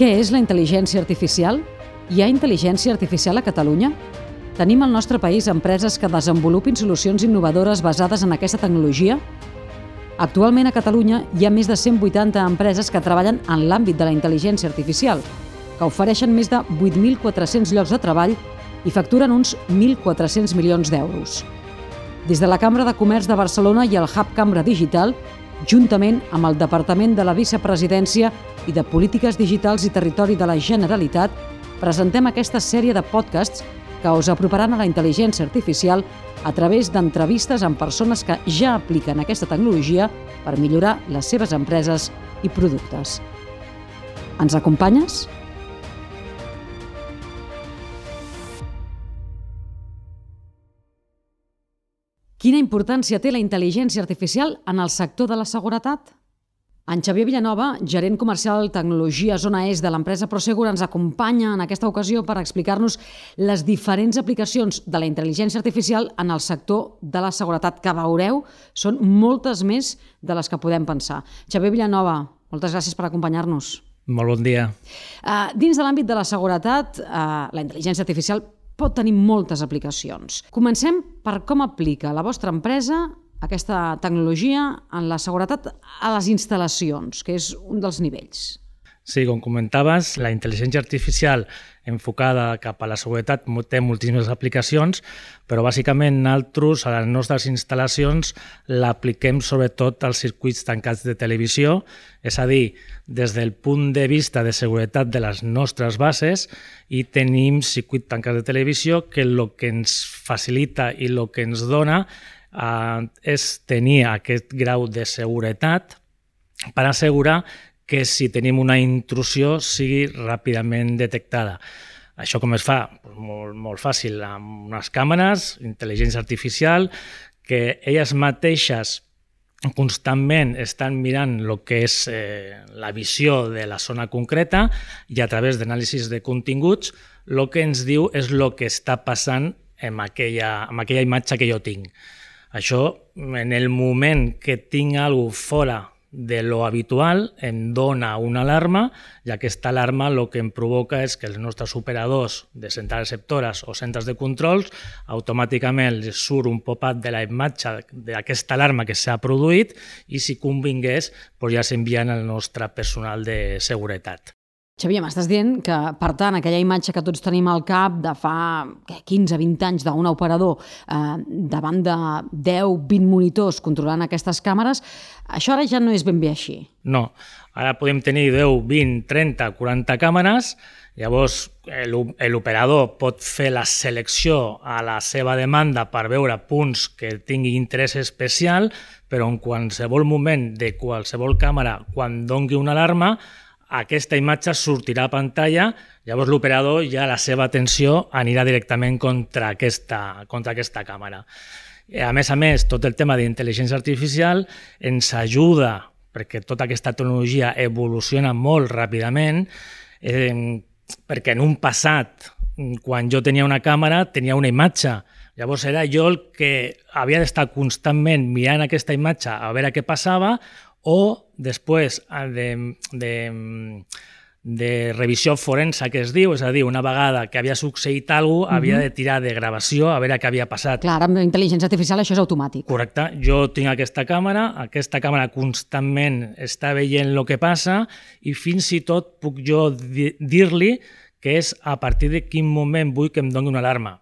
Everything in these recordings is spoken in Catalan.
Què és la intel·ligència artificial? Hi ha intel·ligència artificial a Catalunya? Tenim al nostre país empreses que desenvolupin solucions innovadores basades en aquesta tecnologia? Actualment a Catalunya hi ha més de 180 empreses que treballen en l'àmbit de la intel·ligència artificial, que ofereixen més de 8.400 llocs de treball i facturen uns 1.400 milions d'euros. Des de la Cambra de Comerç de Barcelona i el Hub Cambra Digital, juntament amb el Departament de la Vicepresidència i de Polítiques Digitals i Territori de la Generalitat, presentem aquesta sèrie de podcasts que us aproparan a la intel·ligència artificial a través d'entrevistes amb persones que ja apliquen aquesta tecnologia per millorar les seves empreses i productes. Ens acompanyes? Quina importància té la intel·ligència artificial en el sector de la seguretat? En Xavier Villanova, gerent comercial Tecnologia Zona Est de l'empresa Prosegur, ens acompanya en aquesta ocasió per explicar-nos les diferents aplicacions de la intel·ligència artificial en el sector de la seguretat, que veureu són moltes més de les que podem pensar. Xavier Villanova, moltes gràcies per acompanyar-nos. Molt bon dia. Uh, dins de l'àmbit de la seguretat, uh, la intel·ligència artificial pot tenir moltes aplicacions. Comencem per com aplica la vostra empresa aquesta tecnologia en la seguretat a les instal·lacions, que és un dels nivells. Sí, com comentaves, la intel·ligència artificial enfocada cap a la seguretat té moltíssimes aplicacions, però bàsicament nosaltres a les nostres instal·lacions l'apliquem sobretot als circuits tancats de televisió, és a dir, des del punt de vista de seguretat de les nostres bases i tenim circuit tancat de televisió que el que ens facilita i el que ens dona eh, és tenir aquest grau de seguretat per assegurar que si tenim una intrusió sigui ràpidament detectada. Això com es fa? Molt, molt fàcil, amb unes càmeres, intel·ligència artificial, que elles mateixes constantment estan mirant el que és eh, la visió de la zona concreta i a través d'anàlisis de continguts el que ens diu és el que està passant amb aquella, amb aquella imatge que jo tinc. Això, en el moment que tinc alguna fora de lo habitual, em dona una alarma i aquesta alarma el que em provoca és que els nostres operadors de centrals receptores o centres de controls automàticament els surt un pop-up de la imatge d'aquesta alarma que s'ha produït i si convingués doncs ja s'envien al nostre personal de seguretat. Xavier, m'estàs dient que, per tant, aquella imatge que tots tenim al cap de fa 15-20 anys d'un operador eh, davant de 10-20 monitors controlant aquestes càmeres, això ara ja no és ben bé així. No, ara podem tenir 10, 20, 30, 40 càmeres, llavors l'operador pot fer la selecció a la seva demanda per veure punts que tinguin interès especial, però en qualsevol moment de qualsevol càmera, quan dongui una alarma, aquesta imatge sortirà a pantalla, llavors l'operador ja la seva atenció anirà directament contra aquesta, contra aquesta càmera. A més a més, tot el tema d'intel·ligència artificial ens ajuda, perquè tota aquesta tecnologia evoluciona molt ràpidament, eh, perquè en un passat, quan jo tenia una càmera, tenia una imatge, Llavors era jo el que havia d'estar constantment mirant aquesta imatge a veure què passava o després de, de, de revisió forensa que es diu, és a dir, una vegada que havia succeït alguna cosa, havia de tirar de gravació a veure què havia passat. Clar, amb intel·ligència artificial això és automàtic. Correcte. Jo tinc aquesta càmera, aquesta càmera constantment està veient el que passa i fins i tot puc jo dir-li que és a partir de quin moment vull que em doni una alarma.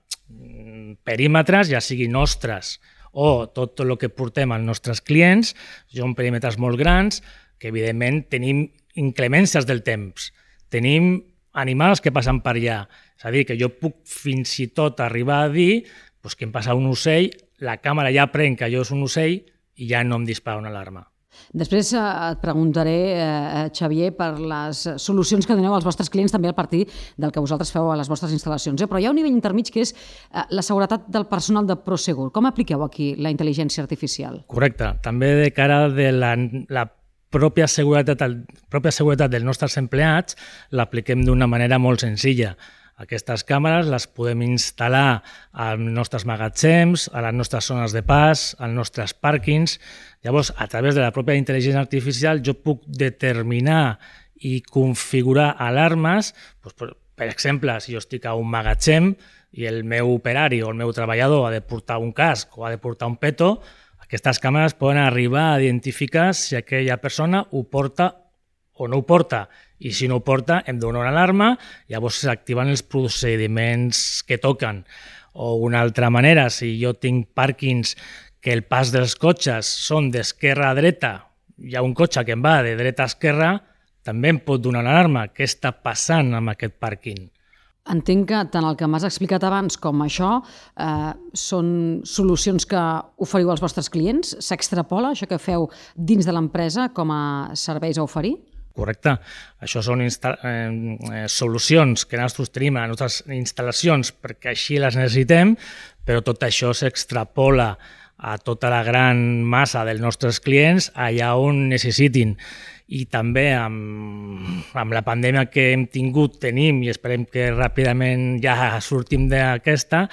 Perímetres, ja sigui nostres o tot el que portem als nostres clients, són perímetres molt grans, que evidentment tenim inclemències del temps, tenim animals que passen per allà. És a dir, que jo puc fins i tot arribar a dir doncs, que em passa un ocell, la càmera ja pren que allò és un ocell i ja no em dispara una alarma. Després eh, et preguntaré, eh, Xavier, per les solucions que doneu als vostres clients també a partir del que vosaltres feu a les vostres instal·lacions. Eh? Però hi ha un nivell intermig que és eh, la seguretat del personal de Prosegur. Com apliqueu aquí la intel·ligència artificial? Correcte. També de cara de la, la pròpia seguretat, el, pròpia seguretat dels nostres empleats l'apliquem d'una manera molt senzilla. Aquestes càmeres les podem instal·lar als nostres magatzems, a les nostres zones de pas, als nostres pàrquings. Llavors, a través de la pròpia intel·ligència artificial, jo puc determinar i configurar alarmes, doncs, per, exemple, si jo estic a un magatzem i el meu operari o el meu treballador ha de portar un casc o ha de portar un peto, aquestes càmeres poden arribar a identificar si aquella persona ho porta o no ho porta. I si no ho porta, hem una alarma, llavors s'activen els procediments que toquen. O una altra manera, si jo tinc pàrquings que el pas dels cotxes són d'esquerra a dreta, hi ha un cotxe que em va de dreta a esquerra, també em pot donar una alarma. Què està passant amb aquest pàrquing? Entenc que tant el que m'has explicat abans com això eh, són solucions que oferiu als vostres clients? S'extrapola això que feu dins de l'empresa com a serveis a oferir? Correcte. Això són eh, eh, solucions que nosaltres tenim a les nostres instal·lacions perquè així les necessitem, però tot això s'extrapola a tota la gran massa dels nostres clients allà on necessitin. I també amb, amb la pandèmia que hem tingut, tenim i esperem que ràpidament ja sortim d'aquesta,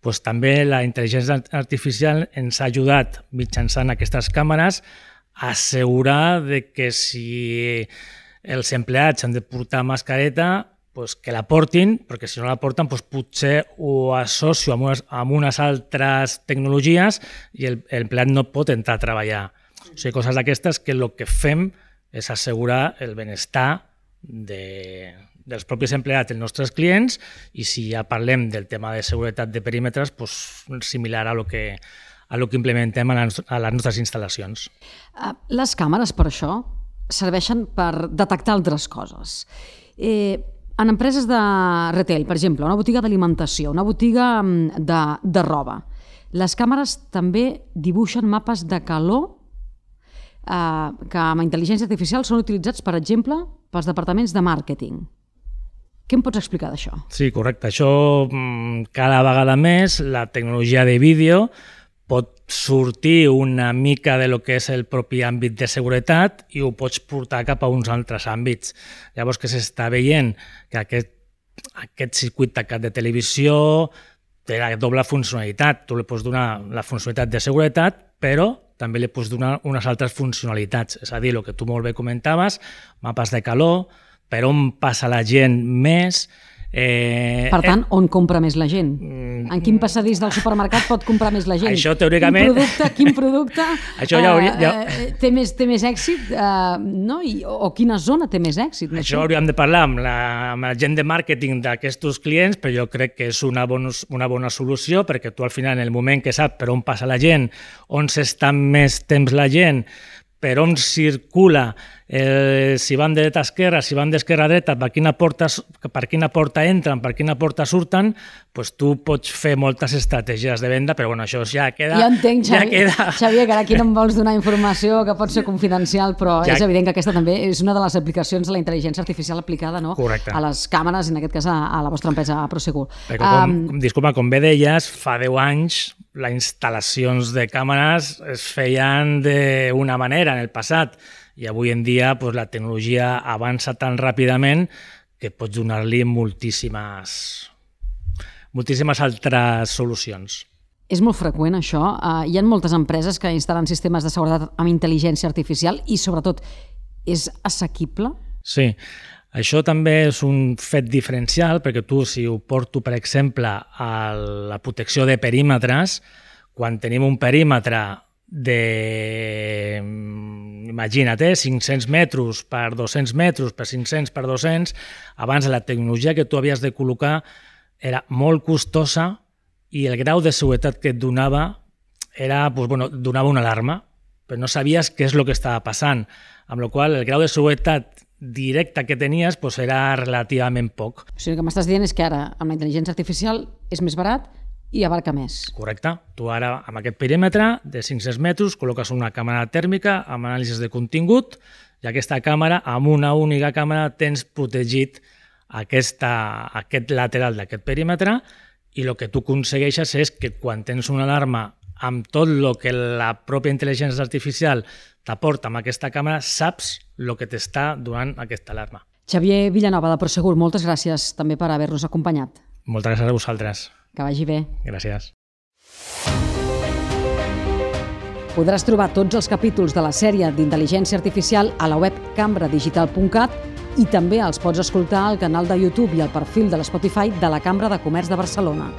doncs també la intel·ligència artificial ens ha ajudat mitjançant aquestes càmeres assegurar de que si els empleats han de portar mascareta, pues, que la portin, perquè si no la porten pues, potser ho associo amb unes, amb unes altres tecnologies i el, el empleat no pot entrar a treballar. O sigui, coses d'aquestes que el que fem és assegurar el benestar de, dels propis empleats, dels nostres clients, i si ja parlem del tema de seguretat de perímetres, pues, similar a lo que, a lo que implementem a les, a les nostres instal·lacions. Ah, les càmeres, per això, serveixen per detectar altres coses. Eh, en empreses de retail, per exemple, una botiga d'alimentació, una botiga mm, de, de roba, les càmeres també dibuixen mapes de calor eh, que amb intel·ligència artificial són utilitzats, per exemple, pels departaments de màrqueting. Què em pots explicar d'això? Sí, correcte. Això mm, cada vegada més la tecnologia de vídeo pot sortir una mica de lo que és el propi àmbit de seguretat i ho pots portar cap a uns altres àmbits. Llavors que s'està veient que aquest, aquest circuit tacat de televisió té la doble funcionalitat. Tu li pots donar la funcionalitat de seguretat, però també li pots donar unes altres funcionalitats. És a dir, el que tu molt bé comentaves, mapes de calor, per on passa la gent més, Eh, per tant, eh, on compra més la gent? Mm, en quin passadís del supermercat pot comprar més la gent? Això teòricament... Quin producte, quin producte això ja hauria, ja... Eh, té, més, té més èxit eh, no? I, o quina zona té més èxit? No això hauríem de parlar amb la, amb la gent de màrqueting d'aquests clients, però jo crec que és una bona, una bona solució perquè tu al final, en el moment que saps per on passa la gent, on s'està més temps la gent, per on circula, eh, si van de dreta a esquerra, si van d'esquerra a dreta, per quina, porta, per quina porta entren, per quina porta surten, pues tu pots fer moltes estratègies de venda, però bueno, això ja queda... Jo entenc, Xavier, ja queda... Xavier, que ara aquí no em vols donar informació que pot ser confidencial, però ja... és evident que aquesta també és una de les aplicacions de la intel·ligència artificial aplicada no? Correcte. a les càmeres, en aquest cas a, a la vostra empresa, a Prosegur. Perquè, com, um... disculpa, com bé deies, fa 10 anys les instal·lacions de càmeres es feien d'una manera en el passat i avui en dia pues, la tecnologia avança tan ràpidament que pots donar-li moltíssimes, moltíssimes altres solucions. És molt freqüent això. Uh, hi ha moltes empreses que instal·len sistemes de seguretat amb intel·ligència artificial i, sobretot, és assequible? Sí. Això també és un fet diferencial perquè tu, si ho porto, per exemple, a la protecció de perímetres, quan tenim un perímetre de, imagina't, eh, 500 metres per 200 metres per 500 per 200, abans la tecnologia que tu havies de col·locar era molt costosa i el grau de seguretat que et donava era, pues, bueno, donava una alarma, però no sabies què és el que estava passant, amb la qual el grau de seguretat directa que tenies pues, era relativament poc. O sigui, el que m'estàs dient és que ara, amb la intel·ligència artificial, és més barat i abarca més. Correcte. Tu ara, amb aquest perímetre de 500 metres, col·loques una càmera tèrmica amb anàlisis de contingut i aquesta càmera, amb una única càmera, tens protegit aquesta, aquest lateral d'aquest perímetre i el que tu aconsegueixes és que quan tens una alarma amb tot el que la pròpia intel·ligència artificial t'aporta amb aquesta càmera, saps el que t'està donant aquesta alarma. Xavier Villanova, de Prosegur, moltes gràcies també per haver-nos acompanyat. Moltes gràcies a vosaltres. Que vagi bé. Gràcies. Podràs trobar tots els capítols de la sèrie d'intel·ligència artificial a la web cambradigital.cat I també els pots escoltar al canal de YouTube i al perfil de l'Spotify de la Cambra de Comerç de Barcelona.